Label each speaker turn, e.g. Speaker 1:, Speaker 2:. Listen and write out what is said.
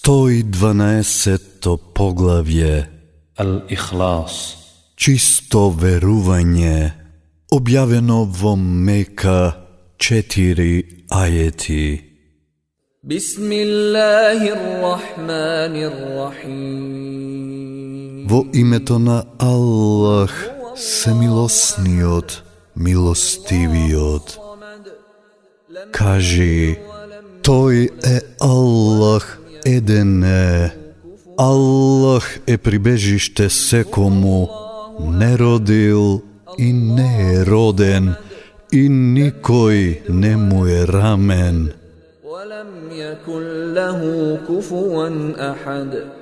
Speaker 1: 112 поглавје
Speaker 2: الإخلاص
Speaker 1: Чисто верување објавено во Мека 4 ајети
Speaker 3: بسم الله الرحمن الرحيم
Speaker 1: Во името на Аллах, семилосниот, милостивиот. Кажи, Тој е Аллах Eden e, Allah je pribežište sekomu nerodil i ne neroden i nikoj nemu je ramen.
Speaker 3: Walam yakul lahu kufuan ahad.